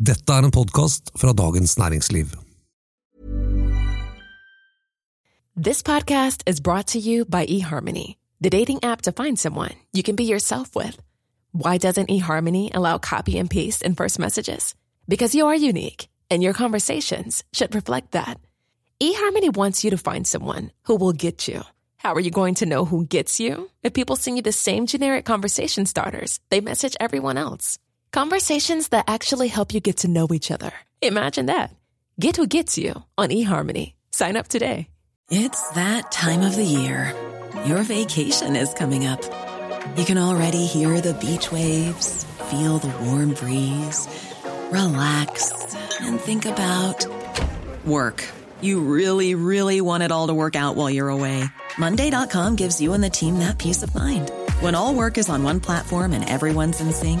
Dette er en podkast fra Dagens Næringsliv. This podcast is brought to you by eHarmony, the dating app to find someone you can be yourself with. Why doesn't eHarmony allow copy and paste in first messages? Because you are unique, and your conversations should reflect that. eHarmony wants you to find someone who will get you. How are you going to know who gets you? If people send you the same generic conversation starters, they message everyone else. Conversations that actually help you get to know each other. Imagine that. Get who gets you on eHarmony. Sign up today. It's that time of the year. Your vacation is coming up. You can already hear the beach waves, feel the warm breeze, relax, and think about work. You really, really want it all to work out while you're away. Monday.com gives you and the team that peace of mind. When all work is on one platform and everyone's in sync,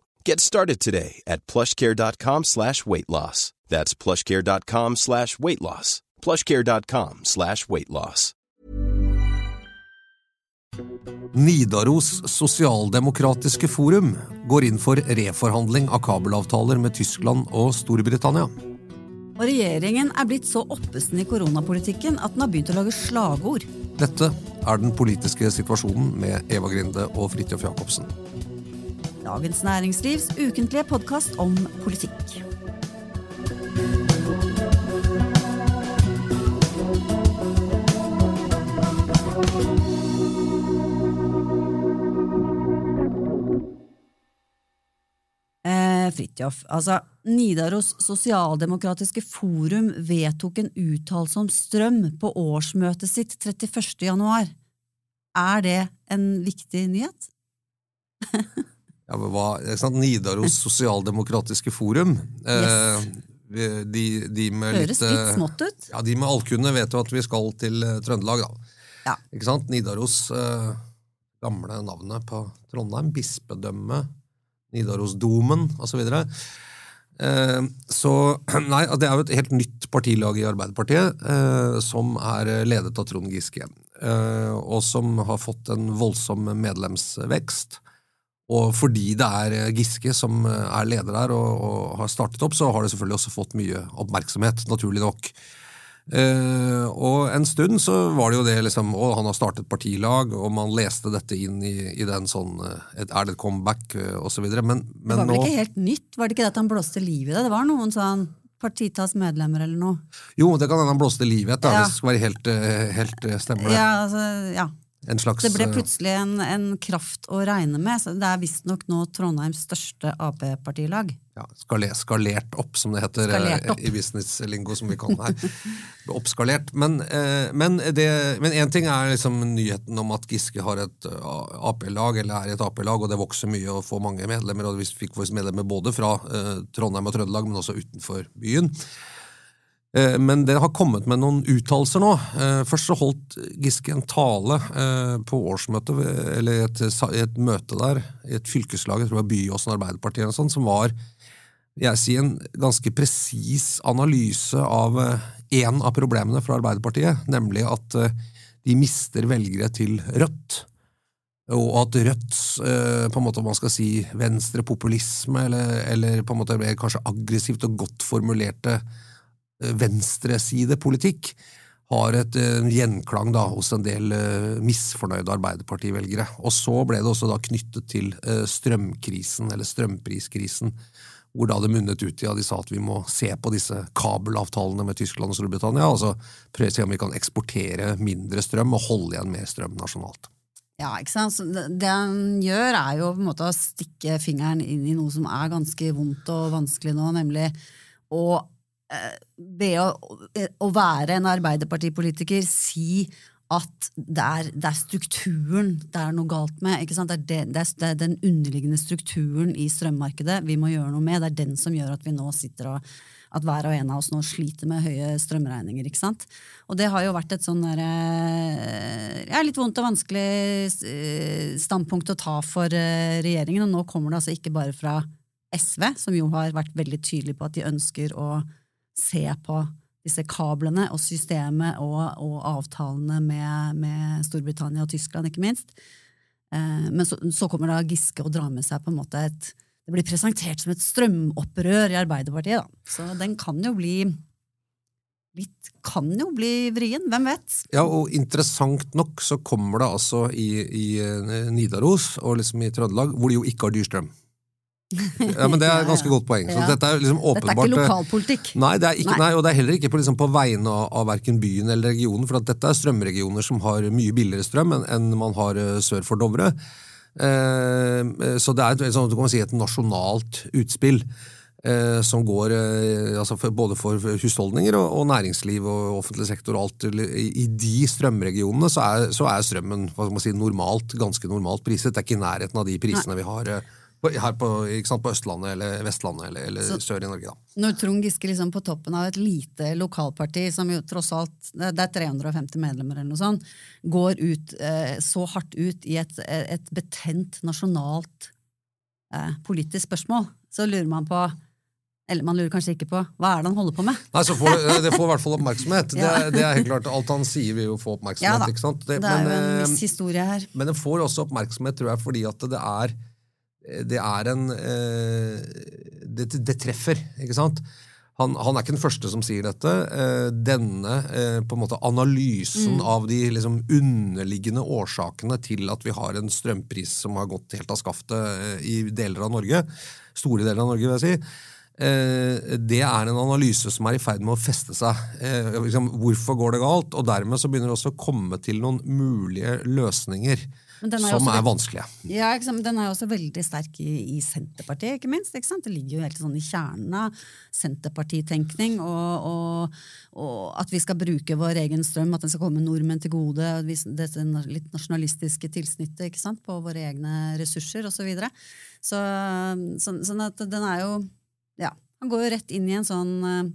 Get started today at plushcare.com slash weight loss. That's plushcare.com slash weight loss. plushcare.com slash weight loss. Nidaros Sosialdemokratiske Forum går inn for reforhandling av kabelavtaler med Tyskland og Storbritannia. Og regjeringen er blitt så oppesen i koronapolitikken at den har begynt å lage slagord. Dette er den politiske situasjonen med Eva Grinde og Fridtjof Jacobsen. Dagens Næringslivs ukentlige podkast om politikk. Fritjof, Fridtjof, altså Nidaros Sosialdemokratiske Forum vedtok en uttalelse om strøm på årsmøtet sitt 31. januar. Er det en viktig nyhet? Ja, hva? Nidaros Sosialdemokratiske Forum. Eh, vi- de, de med Høres litt, litt eh, smått ut. Ja, De med alkunne vet jo at vi skal til eh, Trøndelag, da. Ja. Ikke sant? Nidaros, eh, gamle navnet på Trondheim, bispedømme, Nidarosdomen osv. Eh, så nei, det er jo et helt nytt partilag i Arbeiderpartiet, eh, som er ledet av Trond Giske. Eh, og som har fått en voldsom medlemsvekst. Og fordi det er Giske som er leder der og, og har startet opp, så har det selvfølgelig også fått mye oppmerksomhet, naturlig nok. Eh, og en stund så var det jo det liksom Å, han har startet partilag, og man leste dette inn i, i den sånn eh, et, Er det et comeback, eh, så videre. Men, Det var vel nå ikke helt nytt? Var det ikke det at han blåste liv i det? Det var noen sånn partitas medlemmer eller noe? Jo, det kan hende han blåste liv i et, da, Ja. hvis det skal være helt, eh, helt eh, stemmer det. Ja, altså, ja. En slags Det ble eh, plutselig en, en kraft å regne med. Så det er visstnok nå Trondheims største Ap-partilag. ja, skalert, skalert opp, som det heter eh, i business-lingo, som vi kaller det her. Oppskalert. Men eh, men det- men én ting er liksom nyheten om at Giske har et Ap-lag, eller er et Ap-lag, og det vokser mye og får mange medlemmer. Og vi fikk medlemmer både fra Trondheim og Trøndelag, men også utenfor byen. Eh, Men det har kommet med noen uttalelser nå. Eh, Først så holdt Giske en tale eh, på årsmøtet, eller et, et møte der, i et fylkeslag, jeg tror det var Byåsen Arbeiderparti, eller sånt, som var jeg sier en ganske presis analyse av én av problemene for Arbeiderpartiet, nemlig at de mister velgere til Rødt. Og at Rødts på en måte man skal si venstrepopulisme, eller, eller på en måte mer kanskje aggressivt og godt formulerte venstresidepolitikk, har et eh, gjenklang da, hos en del eh, misfornøyde Arbeiderparti-velgere. Og så ble det også da knyttet til eh, strømkrisen, eller strømpriskrisen, hvor da det munnet ut i at de sa at vi må se på disse kabelavtalene med Tyskland og Storbritannia, altså prøve å se om vi kan eksportere mindre strøm og holde igjen mer strøm nasjonalt. Ja, ikke sant? Så det, han gjør, er jo på en måte å stikke fingeren inn i noe som er ganske vondt og vanskelig nå, nemlig å eh, ved å, å være en arbeiderpartipolitiker si at det er, det er strukturen det er noe galt med. Det er, det, det, er, den underliggende strukturen i strømmarkedet vi må gjøre noe med. Det er den som gjør at vi nå sitter og at hver og en av oss nå sliter med høye strømregninger. ikke sant? Og det har jo vært et sånn ja, litt vondt og vanskelig eh, standpunkt å ta for eh, regjeringen. Og nå kommer det altså ikke bare fra SV, som jo har vært veldig tydelig på at de ønsker å se på disse kablene og systemet og, og avtalene med, med, Storbritannia og Tyskland, ikke minst. Eh, men så, så, kommer da Giske og drar med seg på en måte et Det blir presentert som et strømopprør i Arbeiderpartiet, da. Så den kan jo bli litt kan jo bli vrien, hvem vet? Ja, og interessant nok så kommer det altså i, i eh, Nidaros og liksom i Trøndelag, hvor de jo ikke har dyr strøm. Ja, men Det er et ganske godt poeng. Så dette er liksom åpenbart... Dette er ikke lokalpolitikk. Nei, det er ikke, nei. nei og det er heller ikke på, liksom, på vegne av, av verken byen eller regionen, for dette er strømregioner som har mye billigere strøm enn, enn man har uh, sør for Dovre. Uh, så det er et, sånn, du kan si, et nasjonalt utspill. Uh, som går altså for, både for husholdninger og, og, næringsliv og offentlig sektor og alt. I, i de strømregionene så er, så er strømmen si, normalt, ganske normalt priset. Det er ikke i nærheten av de prisene Nei. vi har her på, sant, på, Østlandet eller Vestlandet eller, eller så, sør i Norge. da. Når Trond Giske liksom på toppen av et lite lokalparti, som jo tross alt det er 350 medlemmer, eller noe sånt, går ut eh, så hardt ut i et, et betent nasjonalt eh, politisk spørsmål, så lurer man på eller man lurer kanskje ikke på hva er det han holder på med? Nei, så får, Det får i hvert fall oppmerksomhet. ja. det, det, er helt klart, Alt han sier, vil jo få oppmerksomhet. Ja? Det, det er men, jo en viss historie her. Men det får også oppmerksomhet tror jeg, fordi at det er det er en eh, det, det, treffer, ikke sant? Han, han, er ikke den første som sier dette. Eh, denne eh, på en måte analysen mm. av de liksom, underliggende årsakene til at vi har en strømpris som har gått helt av skaftet i deler av Norge, store deler av Norge, vil jeg si, det er en analyse som er i ferd med å feste seg. Liksom, hvorfor går det galt? Og dermed så begynner det også å komme til noen mulige løsninger er som er vanskelige. Ja, Den er også veldig sterk i, i Senterpartiet, ikke minst. Ikke det ligger jo helt sånn i kjernen av senterpartitenkning. Og, og, og, at vi skal bruke vår egen strøm, at den skal komme nordmenn til gode. Dette litt nasjonalistiske tilsnittet ikke sant, på våre egne ressurser osv. Så videre. så, sånn, sånn at den er jo Ja, han går jo rett inn i en sånn uh,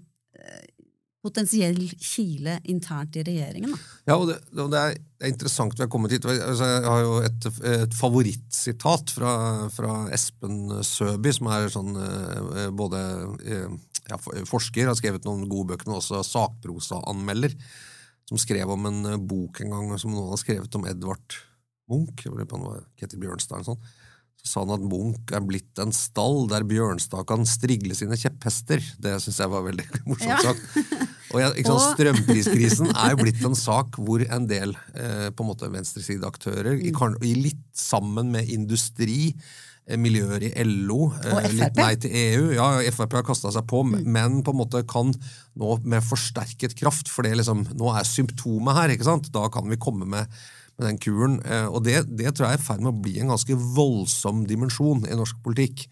potensiell kile internt i regjeringen. Da. Ja, og det, og det, er, det, er, interessant vi har kommet hit. Altså, jeg har jo et, et favorittsitat fra, fra, Espen Søby, som er sånn eh, både eh, ja, forsker, har skrevet noen gode bøker, men også sakprosaanmelder, som skrev om en eh, bok en gang som noen har skrevet om Edvard Munch. Jeg på noe, var Ketil Bjørnstad eller sånn så sa han at Munch er blitt en stall der Bjørnstad kan strigle sine kjepphester. Det syns jeg var veldig morsomt ja. Og jeg, sant, Strømpriskrisen er jo blitt en sak hvor en del eh, på en måte venstresideaktører, mm. i, litt sammen med industri, eh, miljøer i LO, eh, litt nei til EU Ja, Frp har kasta seg på, mm. men på en måte kan nå med forsterket kraft, for det liksom, nå er symptomet her, ikke sant? da kan vi komme med, med den kuren. Eh, og det, det tror jeg er i ferd med å bli en ganske voldsom dimensjon i norsk politikk.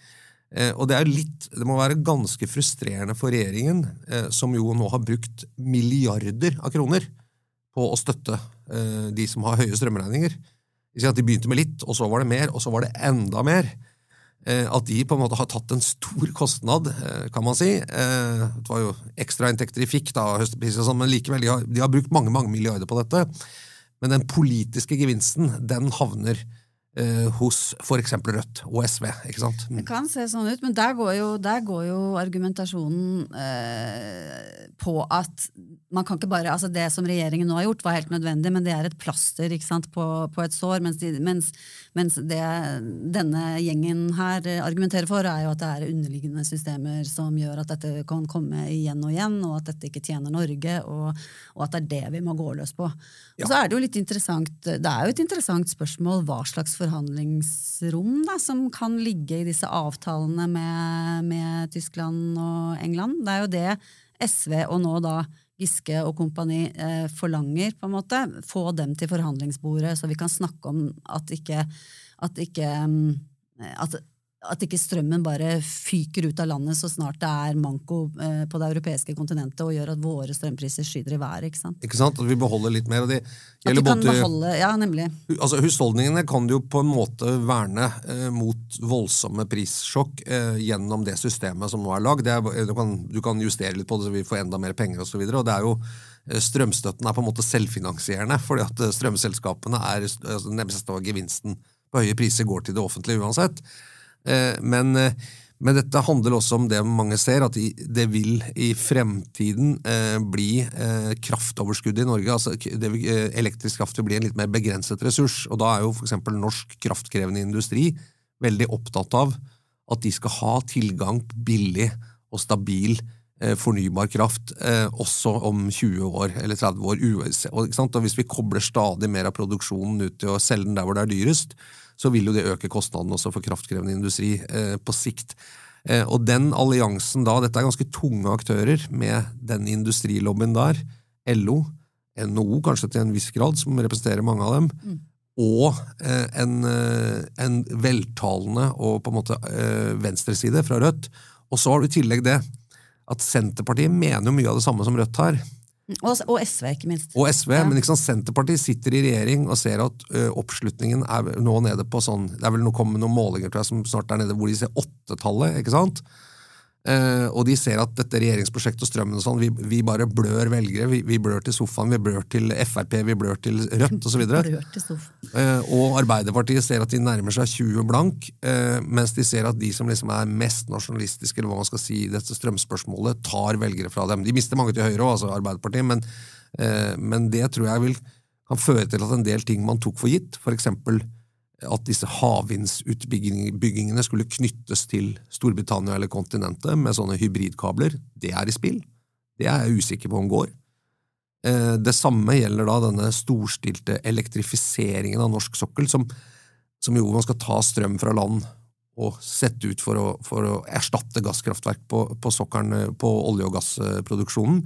Eh, og det, er litt, det må være ganske frustrerende for regjeringen, eh, som jo nå har brukt milliarder av kroner på å støtte eh, de som har høye strømregninger. De begynte med litt, og så var det mer, og så var det enda mer. At de på en måte har tatt en stor kostnad, kan man si. Det var jo ekstrainntekter de fikk da, høstepriser og sånn, men likevel, de har, de har brukt mange mange milliarder på dette. Men den politiske gevinsten, den havner eh, hos f.eks. Rødt og SV. ikke sant? Det kan se sånn ut, men der går jo, der går jo argumentasjonen eh, på at man kan ikke bare, altså Det som regjeringen nå har gjort, var helt nødvendig, men det er et plaster ikke sant, på, på et sår. Mens, de, mens, mens, det denne gjengen her argumenterer for, er jo at det er underliggende systemer som gjør at dette kan komme igjen og igjen, og at dette ikke tjener Norge, og, og at det er det vi må gå løs på. Ja. Og så er Det jo litt interessant, det er jo et interessant spørsmål hva slags forhandlingsrom da, som kan ligge i disse avtalene med, med Tyskland og England. Det er jo det SV og nå da Giske og kompani eh, forlanger, på en måte. Få dem til forhandlingsbordet, så vi kan snakke om at ikke, at ikke mm, at, at ikke strømmen bare fyker ut av landet så snart det er manko eh, på det europeiske kontinentet og gjør at våre strømpriser skyter i været. ikke sant? Ikke sant? At vi beholder litt mer. og det At gjelder kan både... beholde, ja, nemlig. Altså, husholdningene kan jo på en måte verne eh, mot voldsomme prissjokk eh, gjennom det systemet som nå er lagd. Er- Du, kan- du kan justere litt på det så vi får enda mer penger osv. Eh, Strømstøtten er på en måte selvfinansierende, fordi at eh, strømselskapene er altså, meste gevinsten på høye priser går til det offentlige uansett. Eh, Men, eh, men dette handler også om det mange ser, at det vil i fremtiden eh, bli kraftoverskudd i Norge. altså vil, Elektrisk kraft vil bli en litt mer begrenset ressurs. og Da er jo f.eks. norsk kraftkrevende industri veldig opptatt av at de skal ha tilgang på billig og stabil fornybar kraft også om 20 år eller 30 år. Og Hvis vi kobler stadig mer av produksjonen ut til å selge den der hvor det er dyrest, så vil jo det øke kostnadene også for kraftkrevende industri eh, på sikt. Eh, og den alliansen da, dette er ganske tunge aktører med den industrilobbyen der, LO, NHO kanskje til en viss grad, som representerer mange av dem, og eh, en, en veltalende og på en måte venstreside fra Rødt. Og så har du i tillegg det at Senterpartiet mener jo mye av det samme som Rødt her. Og, og SV, ikke minst. Og SV, men liksom sant, Senterpartiet sitter i regjering og ser at ø, oppslutningen er nå nede på sånn Det er vel nå kommet noen målinger tror jeg, som snart er nede hvor de ser åttetallet. ikke sant? Eh, og de ser at dette regjeringsprosjektet og strømmen og sånn, vi, vi bare blør velgere. Vi, vi blør til sofaen, vi blør til Frp, vi blør til Rødt osv. I. Eh, og Arbeiderpartiet ser at de nærmer seg 20 blank, uh, mens de ser at de som liksom er mest nasjonalistiske, eller hva man skal si i dette strømspørsmålet, tar velgere fra dem. De mister mange til Høyre òg, altså Arbeiderpartiet, men, uh, men det tror jeg vil, kan føre til at en del ting man tok for gitt, f.eks. at disse havvindsutbyggingene skulle knyttes til Storbritannia eller kontinentet med sånne hybridkabler, det er i spill. Det er jeg usikker på om går. Eh, Det samme gjelder da denne storstilte elektrifiseringen av norsk sokkel, som, som jo man skal ta strøm fra land og sette ut for å, for å erstatte gasskraftverk på, på sokkelen, på olje- og gassproduksjonen.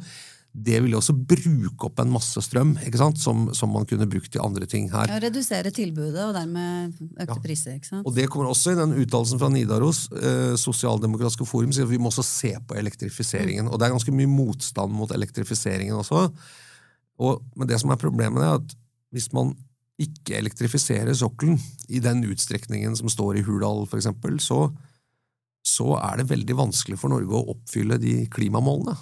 Det vil jo også bruke opp en masse strøm, ikke sant? Som, som man kunne brukt til andre ting her. Ja, redusere tilbudet og dermed økte priser. ikke sant? Og det kommer også i den uttalelsen fra Nidaros, eh, Sosialdemokratiske forum, sier at vi må også se på elektrifiseringen. Og det er ganske mye motstand mot elektrifiseringen også. Og, men det som er problemet, er at hvis man ikke elektrifiserer sokkelen i den utstrekningen som står i Hurdal, eksempel, så, så er det veldig vanskelig for Norge å oppfylle de klimamålene.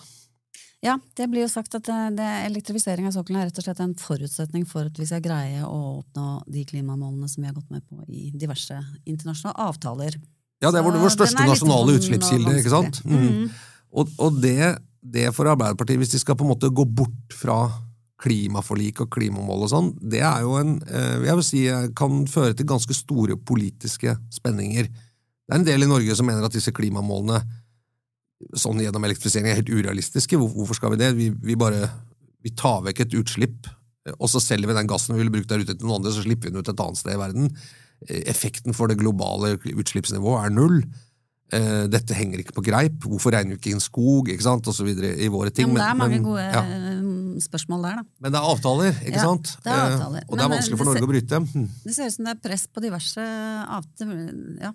Ja, det blir jo sagt at det, det, elektrifisering av sokkelen er rett og slett en forutsetning for at vi skal greie å oppnå de klimamålene som vi har gått med på i diverse internasjonale avtaler. Ja, det er vår, vår største nasjonale utslippskilde, ikke sant? Mm. Mm. Og, og det, det for Arbeiderpartiet, hvis de skal på en måte gå bort fra klimaforlik og klimamål og sånn, det er jo en eh, jeg vil si, eh, kan føre til ganske store politiske spenninger. Det er en del i Norge som mener at disse klimamålene sånn gjennom elektrifisering er helt urealistiske. Hvorfor skal vi det? Vi, vi bare vi tar vekk et utslipp, og så selger vi den gassen vi ville brukt der ute til noen andre, så slipper vi den ut et annet sted i verden. Eh, Effekten for det globale utslippsnivået er null. Eh, Dette henger ikke på greip. Hvorfor regner vi ikke inn skog, ikke sant, og så videre i våre Ja, ting. men det er mange men- gode ja. eh, spørsmål der, da. Men det er avtaler, ikke Ja, sant? det er avtaler. Og det er vanskelig for Norge Norge å bryte dem. Hm. Det ser ut som det er press på diverse avtaler, ja,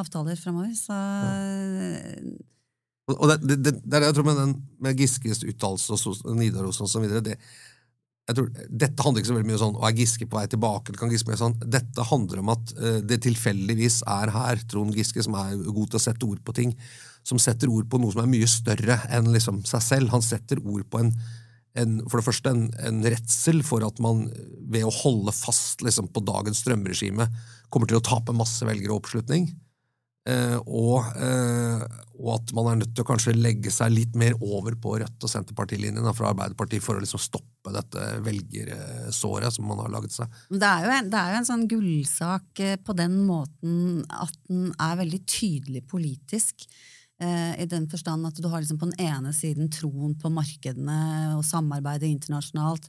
avtaler fremover, så Og og det, det, det, jeg tror med, den, med Giskes uttalelse og Nidaros og så videre det, jeg tror, Dette handler ikke så veldig mye om sånn, er Giske på vei tilbake? det kan Giske sånn, Dette handler om at uh, det tilfeldigvis er her Trond Giske, som er god til å sette ord på ting, som setter ord på noe som er mye større enn liksom seg selv. Han setter ord på en, en, for det første en, en redsel for at man ved å holde fast liksom, på dagens strømregime kommer til å tape masse velgere og oppslutning. Eh, og, eh, og at man er nødt til å kanskje legge seg litt mer over på Rødt- og Senterpartilinjen fra Arbeiderpartiet for å liksom stoppe dette velgersåret som man har laget seg. Det er, jo en, det er jo en sånn gullsak eh, på den måten at den er veldig tydelig politisk. Eh, I den forstand at du har liksom på den ene siden troen på markedene og samarbeidet internasjonalt,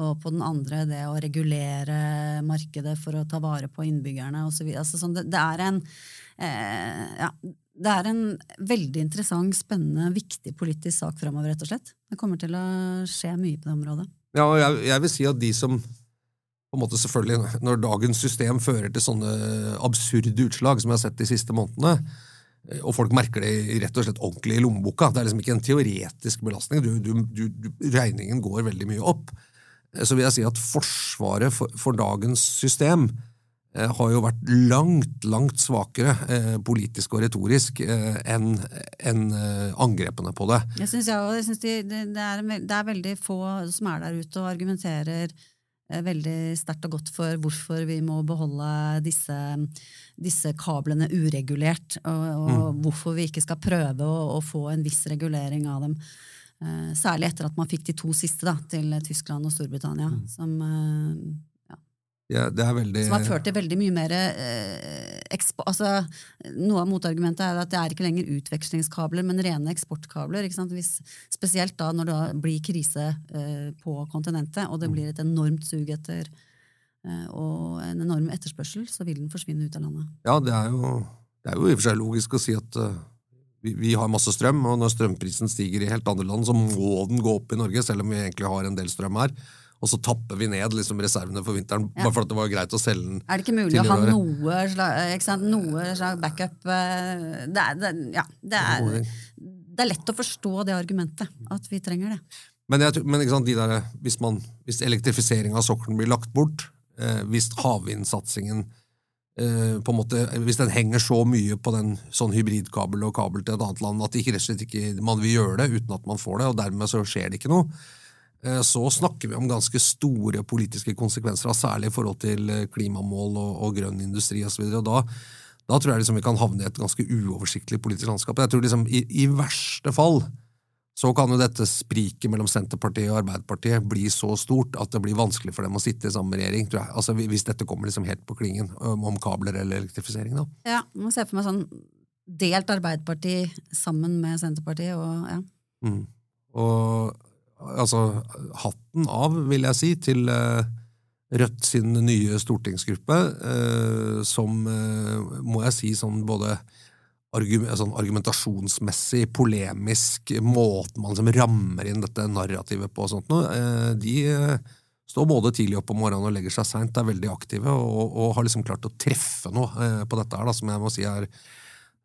og på den andre det å regulere markedet for å ta vare på innbyggerne osv. Altså sånn, det, det er en eh, ja, det er en veldig interessant, spennende, viktig politisk sak framover, rett og slett. Det kommer til å skje mye på det området. Ja, og jeg, jeg vil si at de som på en måte selvfølgelig, Når dagens system fører til sånne absurde utslag som jeg har sett de siste månedene, og folk merker det rett og slett ordentlig i lommeboka Det er liksom ikke en teoretisk belastning. Du, du, du, regningen går veldig mye opp. Eh, så vil jeg si at forsvaret for, for dagens system Eh, har jo vært langt, langt svakere eh, politisk og retorisk eh, enn en, eh, angrepene på det. Jeg synes, jeg synes de, det, det, er, veldig få som er der ute og argumenterer veldig sterkt og godt for hvorfor vi må beholde disse, disse kablene uregulert, og, og mm. hvorfor vi ikke skal prøve å, å, få en viss regulering av dem. Eh, særlig etter at man fikk de to siste da, til Tyskland og Storbritannia, mm. som ja, veldig... Som har ført til veldig mye mer eh, altså, Noe av motargumentet er at det er ikke lenger utvekslingskabler, men rene eksportkabler. Hvis, spesielt da når det blir krise eh, på kontinentet, og det blir et enormt sug etter eh, og en enorm etterspørsel, så vil den forsvinne ut av landet. Ja, det er jo, det er jo i og for seg logisk å si at uh, vi, vi, har masse strøm, og når strømprisen stiger i helt andre land, så må den gå opp i Norge, selv om vi egentlig har en del strøm her og så tapper vi ned liksom, reservene for vinteren. Ja. Bare for at det var greit å selge den. Er det ikke mulig å ha noe slags, noe slags backup? Eh, det er, det, ja, det, er, det er, lett å forstå det argumentet, at vi trenger det. Men, jeg, men sant, de der, hvis, man, hvis elektrifisering av sokkelen blir lagt bort, eh, hvis havvindsatsingen eh, på en måte, Hvis den henger så mye på den sånn hybridkabel og kabel til et annet land at ikke, ikke, man vil gjøre det uten at man får det, og dermed så skjer det ikke noe, så snakker vi om ganske store politiske konsekvenser, særlig i forhold til eh, klimamål og, og grønn industri osv. Da, da tror jeg liksom vi kan havne i et ganske uoversiktlig politisk landskap. Jeg tror liksom i, i verste fall så kan jo dette spriket mellom Senterpartiet og Arbeiderpartiet bli så stort at det blir vanskelig for dem å sitte i samme regjering, tror jeg. Altså Hvis dette kommer liksom helt på klingen om kabler eller elektrifisering. da. Ja, man ser for meg sånn delt Arbeiderparti sammen med Senterpartiet og ja. Mm. Og altså, hatten av, vil jeg si, til uh, Rødt sin nye stortingsgruppe, uh, som, uh, må jeg si, sånn både sånn argumentasjonsmessig, polemisk, måten man liksom rammer inn dette narrativet på og sånt noe, de står både tidlig opp om morgenen og legger seg seint, er veldig aktive og, og, har liksom klart å treffe noe på dette her, da, som jeg må si er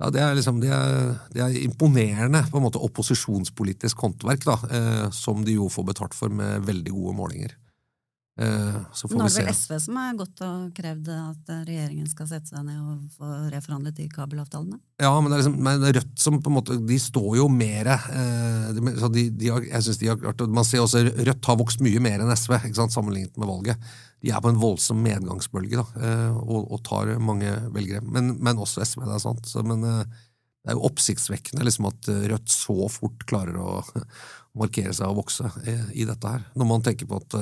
ja, det er, liksom, det er, det er imponerende på en måte opposisjonspolitisk håndverk, da, eh, som de jo får betalt for med veldig gode målinger. Eh, Nå er det vel SV som har gått og krevd at regjeringen skal sette seg ned og få reforhandlet de kabelavtalene? Ja, men, det er liksom, men Rødt som på en måte, de står jo mer eh, de, de har, jeg synes de har klart, Man ser også Rødt har vokst mye mer enn SV ikke sant, sammenlignet med valget. De er på en voldsom medgangsbølge da, eh, og, og, tar mange velgere. Men, men, også SV, det er sant. Så, men eh, det er jo oppsiktsvekkende liksom, at Rødt så fort klarer å markere seg og vokse i, i dette her. Når man tenker på at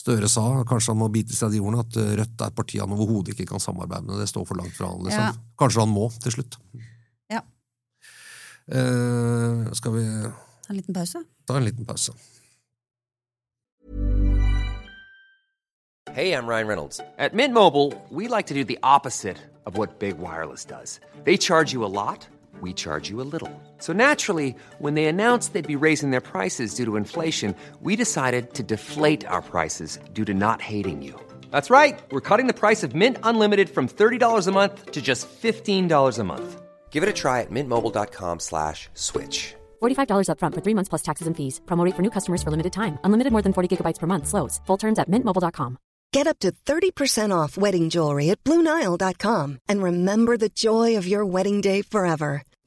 Støre sa, kanskje han må bite seg i ordene, at eh, Rødt er et parti han overhodet ikke kan samarbeide med. Det står for langt fra han, liksom. Ja. Kanskje han må, til slutt. Ja. Eh, skal vi Ta en liten pause? Ta en liten pause. Hey, I'm Ryan Reynolds. At Mint Mobile, we like to do the opposite of what Big Wireless does. They charge you a lot. We charge you a little. So naturally, when they announced they'd be raising their prices due to inflation, we decided to deflate our prices due to not hating you. That's right. We're cutting the price of Mint Unlimited from $30 a month to just $15 a month. Give it a try at mintmobile.com slash switch. $45 upfront for three months plus taxes and fees. Promote for new customers for limited time. Unlimited more than 40 gigabytes per month. Slows. Full terms at mintmobile.com. Get up to 30% off wedding jewelry at Bluenile.com. And remember the joy of your wedding day forever.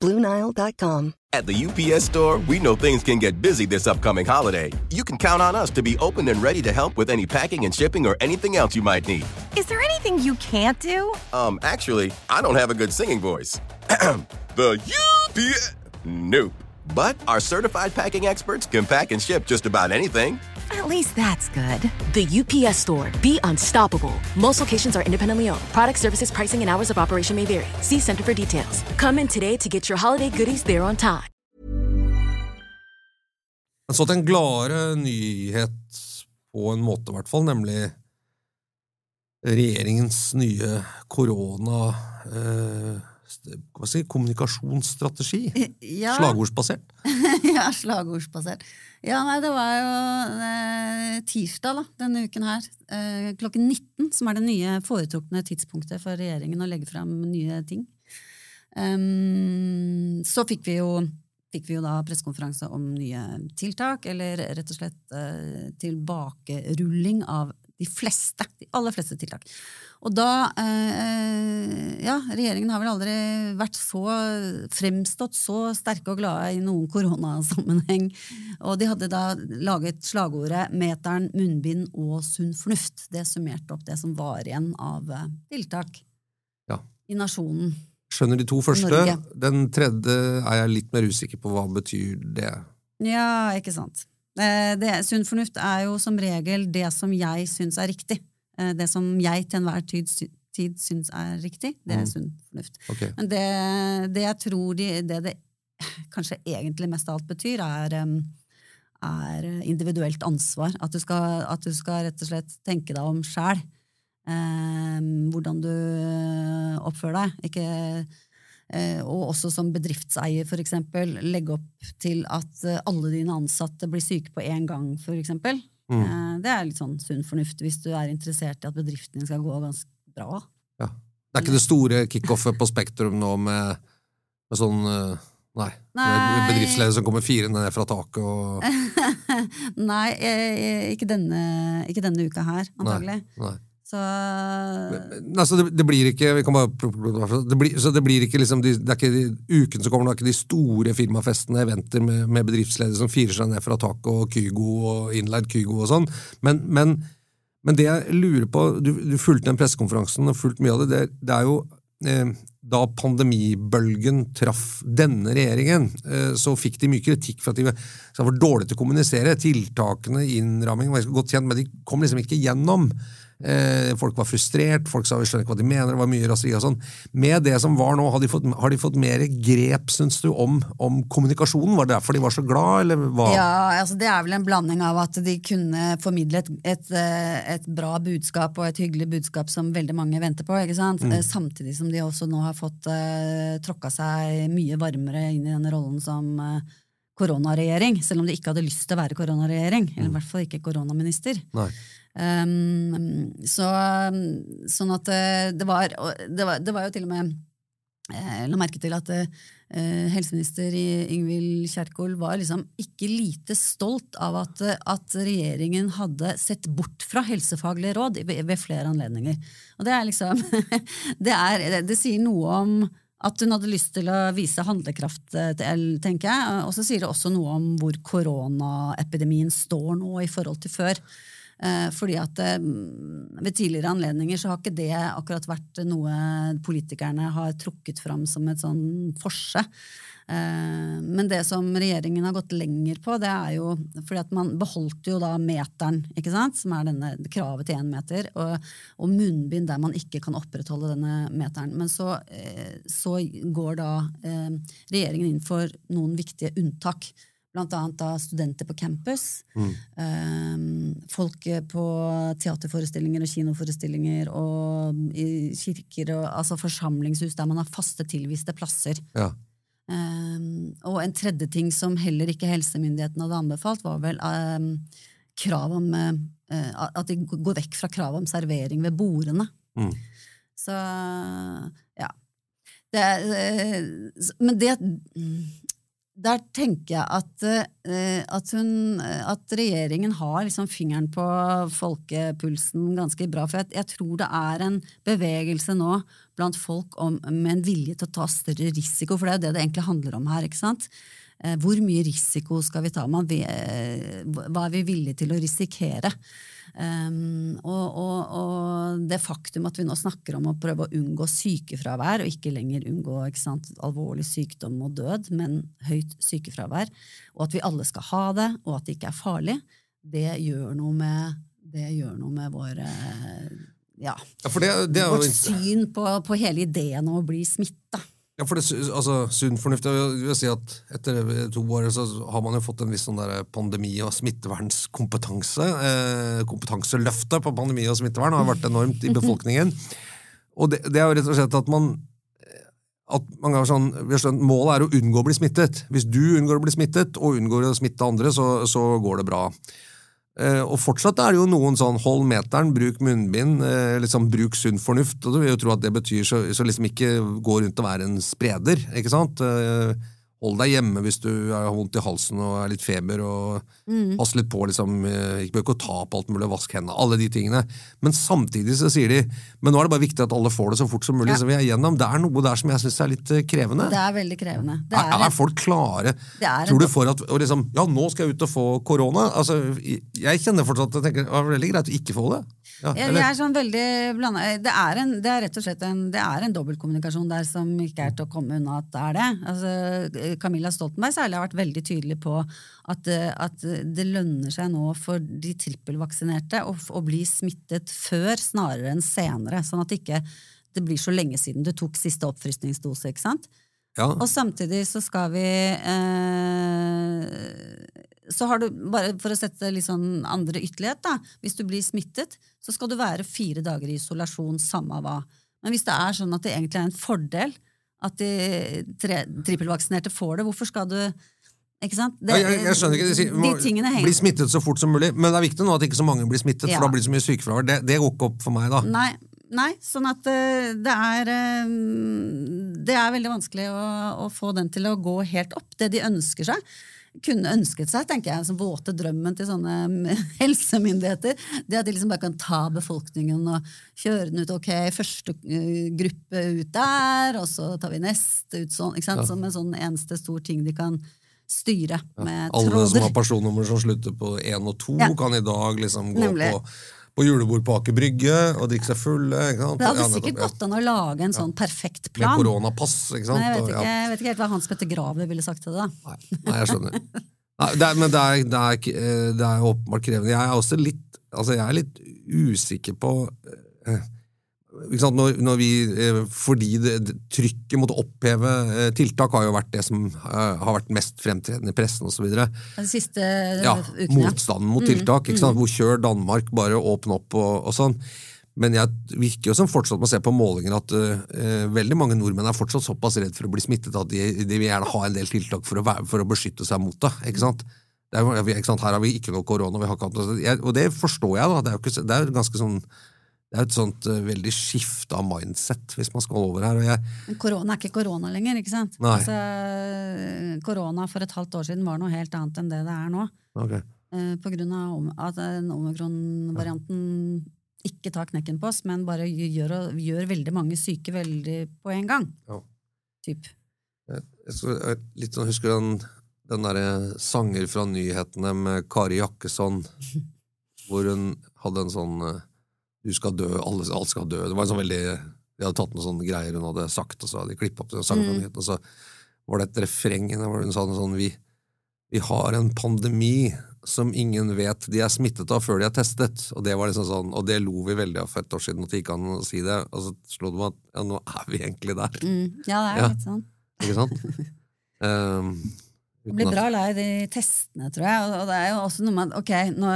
BlueNile.com. At the UPS store, we know things can get busy this upcoming holiday. You can count on us to be open and ready to help with any packing and shipping or anything else you might need. Is there anything you can't do? Um, actually, I don't have a good singing voice. the UPS. Nope. But our certified packing experts can pack and ship just about anything At least that's good. The UPS store. Be unstoppable. Most locations are independently owned. Product services, pricing, and hours of operation may vary. See Center for details. Come in today to get your holiday goodies there on time. Jeg så en gladere nyhet på en måte, i hvert fall, nemlig regjeringens nye korona... Eh, hva skal jeg si, kommunikasjonsstrategi. Ja. Slagordsbasert. ja, slagordsbasert. Ja, nei, det var jo eh, tirsdag da, denne uken her, eh, klokken 19, som er det nye foretrukne tidspunktet for regjeringen å legge fram nye ting. Um, så fikk vi jo fikk vi jo da pressekonferanse om nye tiltak, eller rett og slett eh, tilbakerulling av de fleste, de aller fleste tiltak. Og da eh, Ja, regjeringen har vel aldri vært så fremstått så sterke og glade i noen koronasammenheng. Og de hadde da laget slagordet 'meteren, munnbind og sunn fornuft'. Det summerte opp det som var igjen av eh, tiltak Ja. i nasjonen. Skjønner de to første. Norge. Den tredje er jeg litt mer usikker på hva betyr det. Ja, ikke sant. Eh, Det, sunn fornuft er jo som regel det som jeg syns er riktig. Eh, Det som jeg til enhver tid, tid syns er riktig, det er Mm. sunn fornuft. Okay. Men det, det jeg tror de, det det kanskje egentlig mest av alt betyr, er, er individuelt ansvar. At du, skal, at du skal rett og slett tenke deg om sjæl. hvordan du oppfører deg. Ikke, eh, og også som bedriftseier, for eksempel, legge opp til at eh, alle dine ansatte blir syke på én gang, for eksempel. Mm. Eh, Det er litt sånn sunn fornuft hvis du er interessert i at bedriften din skal gå ganske bra. Ja. Det er ikke det store kickoffet på Spektrum nå med, med sånn eh, Nei. Nei. Bedriftsleder som kommer firende ned fra taket og Nei, eh, ikke denne, ikke denne uka her, antagelig. Nei. Nei. Så Nei, så det, det blir ikke vi kan bare, det blir, Så det blir ikke liksom de, Det er ikke de, uken som kommer, det er ikke de store firmafestene, eventer med, med bedriftsledere som firer seg ned fra taket, og Kygo og Inleid Kygo og sånn. Men, men, men det jeg lurer på Du, du fulgte den pressekonferansen og fulgte mye av det. Det, det er jo eh, da pandemibølgen traff denne regjeringen, eh, så fikk de mye kritikk for at de var dårlige til å kommunisere. Tiltakene, innramming var godt kjent, men de kom liksom ikke gjennom. Eh, folk var frustrert, folk sa vi skjønner ikke hva de mener, det var mye raseri og sånn. Med det som var nå, har de fått, har de fått mer grep, syns du, om, om kommunikasjonen? Var det derfor de var så glad, eller hva? Ja, altså det er vel en blanding av at de kunne formidle et, et, eh, et bra budskap og et hyggelig budskap som veldig mange venter på, ikke sant? Mm. Eh, samtidig som de også nå har fått uh, tråkka seg mye varmere inn i den rollen som eh, koronaregjering, selv om de ikke hadde lyst til å være koronaregjering, Mm. eller i hvert fall ikke koronaminister. Um, så, sånn at eh, det var, det var Det var jo til og med jeg La merke til at eh, helseminister Ingvild Kjerkol var liksom ikke lite stolt av at, eh, at regjeringen hadde sett bort fra helsefaglige råd ved, ved flere anledninger. Og det er liksom det, er, det, det sier noe om at hun hadde lyst til å vise handlekraft, til til- tenker jeg. Og så sier det også noe om hvor koronaepidemien står nå i forhold til før. Eh, fordi at eh, ved tidligere anledninger så har ikke det akkurat vært noe politikerne har trukket fram som et sånn forse. Eh, men det som regjeringen har gått lenger på, det er jo fordi at man beholdt jo da meteren, ikke sant? som er denne kravet til én meter, og, og munnbind der man ikke kan opprettholde denne meteren. Men så, eh, så går da eh, regjeringen inn for noen viktige unntak. Blant annet da studenter på campus, eh, folk på teaterforestillinger og kinoforestillinger og i kirker og altså forsamlingshus der man har faste tilviste plasser. Ja. Um, og en tredje ting som heller ikke helsemyndighetene hadde anbefalt, var vel um, krav om uh, at de går vekk fra kravet om servering ved bordene. Mm. Så ja. Det, eh, men det Der tenker jeg at, eh, at, hun, at regjeringen har liksom fingeren på folkepulsen ganske bra. For jeg, jeg tror det er en bevegelse nå blant folk om, med en vilje til å ta større risiko, for det er jo det det egentlig handler om her. ikke sant? Eh, Hvor mye risiko skal vi ta? Hva er vi villige til å risikere? Um, og, og, og det faktum at vi nå snakker om å prøve å unngå sykefravær, og ikke lenger unngå ikke sant, alvorlig sykdom og død, men høyt sykefravær, og at vi alle skal ha det, og at det ikke er farlig, det gjør noe med, det gjør noe med vår eh, ja, Ja, det, det er vårt syn på, på hele ideen om å bli smitta. Ja, for det, altså, Sunn fornuft jeg vil, si at Etter to år så har man jo fått en viss sånn der pandemi- og smittevernskompetanse. Eh, kompetanseløftet på pandemi og smittevern har vært enormt i befolkningen. Og det, det er jo rett og slett at man at man har sånn, har skjønt, Målet er å unngå å bli smittet. Hvis du unngår å bli smittet og unngår å smitte andre, så, så går det bra. Eh, og fortsatt er det jo noen sånn hold meteren, bruk munnbind, eh, liksom bruk sunn fornuft. og Du vil jo tro at det betyr så, så liksom ikke gå rundt og være en spreder. ikke sant? Eh, hold deg hjemme hvis du har vondt i halsen og er litt feber, og pass litt på. liksom, eh, Ikke bør ikke ta på alt mulig, vask hendene, alle de tingene. Men samtidig så sier de men nå er det bare viktig at alle får det så fort som mulig. Ja. så vi er gjennom. Det er noe der som jeg syns er litt eh, krevende. Det er veldig krevende. Det Er, er, er folk klare? Er Tror du for at og liksom, Ja, nå skal jeg ut og få korona? Altså, jeg kjenner fortsatt at jeg tenker, det er veldig greit å ikke få det. Ja, Jeg, jeg er sånn veldig blanda. Det er, en, det er rett og slett en, det er en dobbeltkommunikasjon der som ikke er til å komme unna at det er det. Altså, Camilla Stoltenberg særlig har vært veldig tydelig på at, eh, at det lønner seg nå for de trippelvaksinerte å, å bli smittet før snarere enn senere. Sånn at ikke det blir så lenge siden du tok siste oppfriskningsdose. ikke sant? ja. Og samtidig så skal vi eh, Så har du, bare for å sette litt sånn andre ytterlighet, da. Hvis du blir smittet, så skal du være fire dager i isolasjon, samme hva. Men hvis det er sånn at det egentlig er en fordel at de tre, trippelvaksinerte får det, hvorfor skal du Ikke sant? Det, jeg, jeg skjønner ikke, de, sier, de tingene Bli henger smittet så fort som mulig, men det er viktig nå at ikke så mange blir smittet, Ja. for da blir det så mye sykefravær. Det, det går ikke opp for meg, da. Nei, nei sånn at eh, det er eh, Det er veldig vanskelig å, å få den til å gå helt opp. Det de ønsker seg. Kunne ønsket seg, tenker jeg, som våte drømmen til sånne helsemyndigheter. Det at de liksom bare kan ta befolkningen og kjøre den ut. Ok, første eh, gruppe ut der, og så tar vi neste ut sånn. ikke sant? Som en sånn eneste stor ting de kan styre med Alle som har personnummer som slutter på én og to, Ja. kan i dag liksom gå Nemlig. på, på julebord på Aker Brygge og drikke seg fulle. Ikke sant? Det hadde sikkert gått an å lage en sånn perfekt plan. Med koronapass, ikke sant? Men jeg vet, ikke, jeg vet ikke helt hva Hans Petter Graver ville sagt til det. da. Nei, nei, jeg skjønner. Nei, det er, men det er, det, er, eh, det er åpenbart krevende. Jeg er også litt, altså jeg er litt usikker på eh, når, når vi, eh, Fordi det, det, trykket mot å oppheve eh, tiltak har jo vært det som eh, har vært mest fremtredende i pressen osv. De siste Ja, ukene. motstanden mot tiltak. ikke sant? Hvor kjør Danmark, bare åpne opp og, og sånn. Men jeg virker jo som fortsatt må se på målinger at uh, veldig mange nordmenn er fortsatt såpass redd for å bli smittet at de, de vil gjerne ha en del tiltak for å, være, for å beskytte seg mot det. ikke sant? Det er, ikke sant? Her har vi ikke noe korona, vi har ikke hatt noe, jeg, og det forstår jeg. da, Det er jo ikke, det er ganske sånn det er et sånt uh, veldig skifte av mindset hvis man skal over her. og jeg, Men korona er ikke korona lenger, ikke sant? Altså, korona for et halvt år siden var noe helt annet enn det det er nå. ok, Uh, på grunn av at den omikron-varianten ikke tar knekken på oss, men bare gjør, gjør veldig mange syke veldig på en gang. Ja. Typ. Jeg jeg- Litt sånn, Husker den, den derre sanger fra nyhetene med Kari Jakkesson, hvor hun hadde en sånn eh, Du skal dø, alle, alt skal dø. Det var en sånn veldig De hadde tatt noen sånne greier hun hadde sagt, og så hadde de klippet opp den sangen Mm. og så var det et refreng hvor hun sa noe sånn vi, vi har en pandemi som ingen vet de er smittet av før de er testet. Og det var liksom sånn, og det lo vi veldig av for et år siden, at det gikk an å si det. Og så slo det meg at ja, nå er vi egentlig der. Mm. Ja, det er Ja. litt sånn. Ikke sant? Um, Det blir bra lei de testene, tror jeg. Og det er jo også noe med at ok, nå,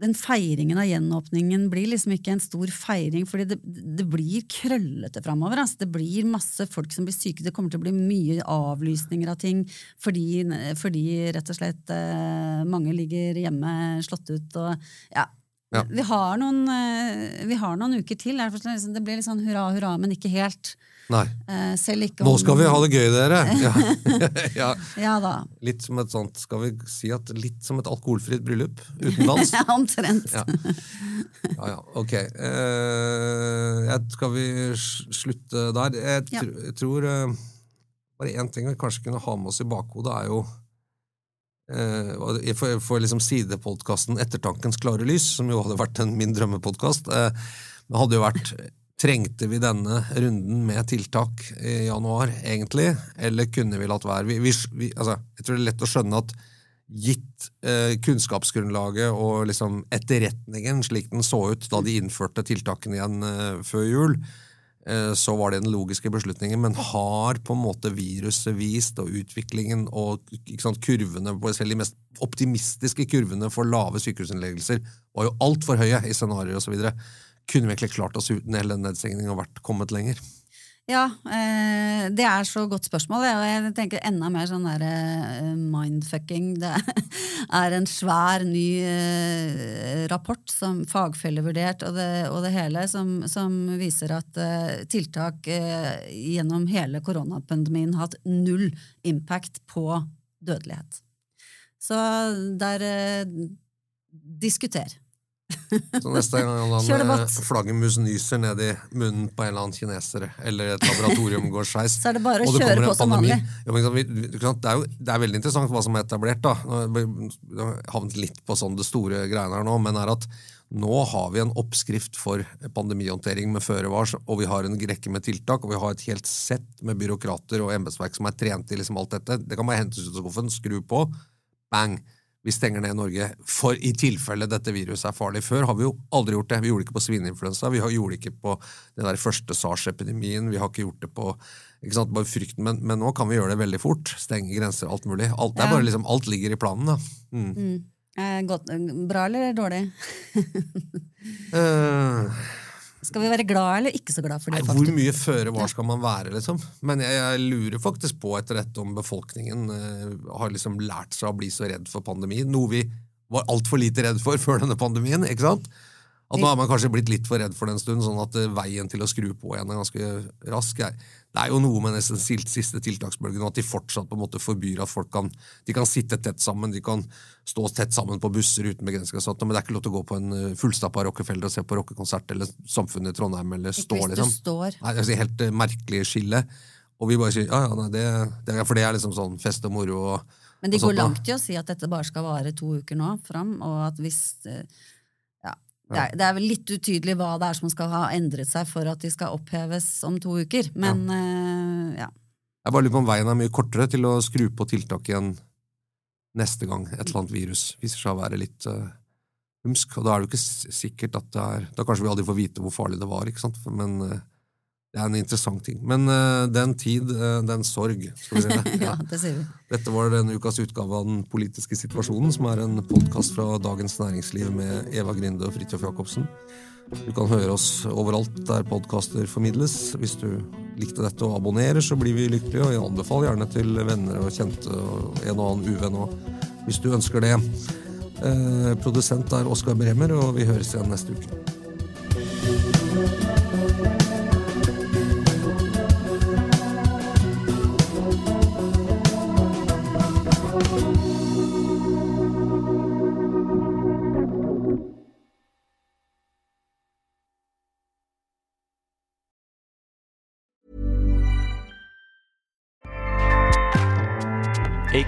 den feiringen av gjenåpningen blir liksom ikke en stor feiring, fordi det, det blir krøllete framover. Altså. Det blir masse folk som blir syke, det kommer til å bli mye avlysninger av ting fordi, fordi rett og slett eh, mange ligger hjemme slått ut og ja. Ja. Vi, har noen, eh, vi har noen uker til. Det blir litt sånn hurra, hurra, men ikke helt. Nei. Eh, selv ikke Nå skal vi ha det gøy, dere! Ja. ja. Ja da. Litt som et sånt, skal vi si at litt som et alkoholfritt bryllup uten dans? Ja, omtrent. Ja. ja, ja, ok. Eh, skal vi slutte der? Jeg, tr jeg tror eh, bare én ting vi kanskje kunne ha med oss i bakhodet, er jo eh, For, for liksom sidepodkasten Ettertankens klare lys, som jo hadde vært en min drømmepodkast, eh, hadde jo vært Trengte vi denne runden med tiltak i januar, egentlig, eller kunne vi latt være? Vi, vi, vi, altså, jeg tror det er lett å skjønne at gitt eh, kunnskapsgrunnlaget og liksom etterretningen slik den så ut da de innførte tiltakene igjen eh, før jul, eh, så var det den logiske beslutningen. Men har på en måte viruset vist, og utviklingen og sant, kurvene, selv de mest optimistiske kurvene for lave sykehusinnleggelser, var jo altfor høye i scenarioer osv. Kunne vi egentlig klart oss uten hele nedstengningen og vært kommet lenger? Ja, eh, det er så godt spørsmål. Og jeg tenker enda mer sånn der eh, mindfucking. Det er en svær, ny eh, rapport, som fagfellevurdert og og det hele, som, som, viser at tiltak gjennom hele koronapandemien har hatt null impact på dødelighet. Så der diskuter. Så neste gang han eh, flaggermus nyser ned i munnen på en eller annen kineser, eller et laboratorium går skeis Så er det bare å kjøre på som vanlig. Ja, det, er jo, det er veldig interessant hva som er etablert. da. Jeg havnet litt på sånn det store greiene her nå, men er at nå har vi en oppskrift for pandemihåndtering med føre var, og vi har en rekke med tiltak, og vi har et helt sett med byråkrater og embetsverk som er trent i liksom alt dette. Det kan bare hentes ut av skuffen, skru på, bang vi stenger ned Norge. For i tilfelle dette viruset er farlig. Før har vi jo aldri gjort det. Vi gjorde det ikke på svineinfluensa, vi gjorde det ikke på den der første SARS-epidemien, vi har ikke gjort det på ikke sant, bare frykten, men, men, nå kan vi gjøre det veldig fort. Stenge grenser, alt mulig. Alt, det er bare liksom, alt ligger i planen, da. Mm. Mm. Eh, godt, bra eller dårlig? uh, skal vi være glad eller ikke så glad for det? Nei, hvor mye føre var skal man være, liksom? Men jeg, jeg, lurer faktisk på etter dette om befolkningen uh, har liksom lært seg å bli så redd for pandemi. Noe vi var altfor lite redd for før denne pandemien. ikke sant? At nå har man kanskje blitt litt for redd for det en stund, sånn at uh, veien til å skru på igjen er ganske rask. Jeg, det er jo noe med nesten siste tiltaksbølgen at de fortsatt på en måte forbyr at folk kan, de kan sitte tett sammen, de kan stå tett sammen på busser uten begrensninger, men det er ikke lov til å gå på en eh, fullstappa Rockefeller og se på rockekonsert eller Samfunnet i Trondheim eller stå, liksom. Står. Nei, det er helt uh, merkelig skille. Og vi bare sier ja, ja, nei, det, det, for det er liksom sånn fest og moro. Og, men de går langt i å si at dette bare skal vare to uker nå fram, og at hvis uh, det er, det er, vel litt utydelig hva det er som skal ha endret seg for at de skal oppheves om to uker, men ja. Uh, ja. Jeg bare lurer på om veien er mye kortere til å skru på tiltak igjen neste gang et eller annet virus viser seg å være litt uh, humsk. Og da er det jo ikke sikkert at det er Da kanskje vi aldri får vite hvor farlig det var, ikke sant? Men uh, det er en interessant ting. Men uh, den tid, uh, den sorg. Skal vi si det. Ja. ja, det sier vi. Dette var denne ukas utgave av Den politiske situasjonen, som er en podkast fra Dagens Næringsliv med Eva Grinde og Fridtjof Jacobsen. Du kan høre oss overalt der podkaster formidles. Hvis du likte dette og abonnerer, så blir vi lykkelige, og jeg anbefaler gjerne til venner og kjente og en og annen uvenn òg, hvis du ønsker det. Eh, produsent er Oskar Bremer, og vi høres igjen neste uke.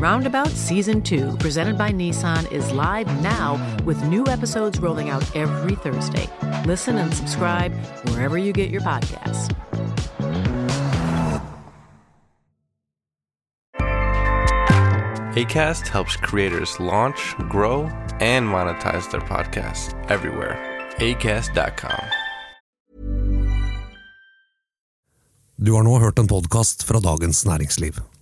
Roundabout Season 2, presented by Nissan, is live now with new episodes rolling out every Thursday. Listen and subscribe wherever you get your podcasts. ACAST helps creators launch, grow, and monetize their podcasts everywhere. ACAST.com. Du har nå hørt en podkast fra Dagens Næringsliv.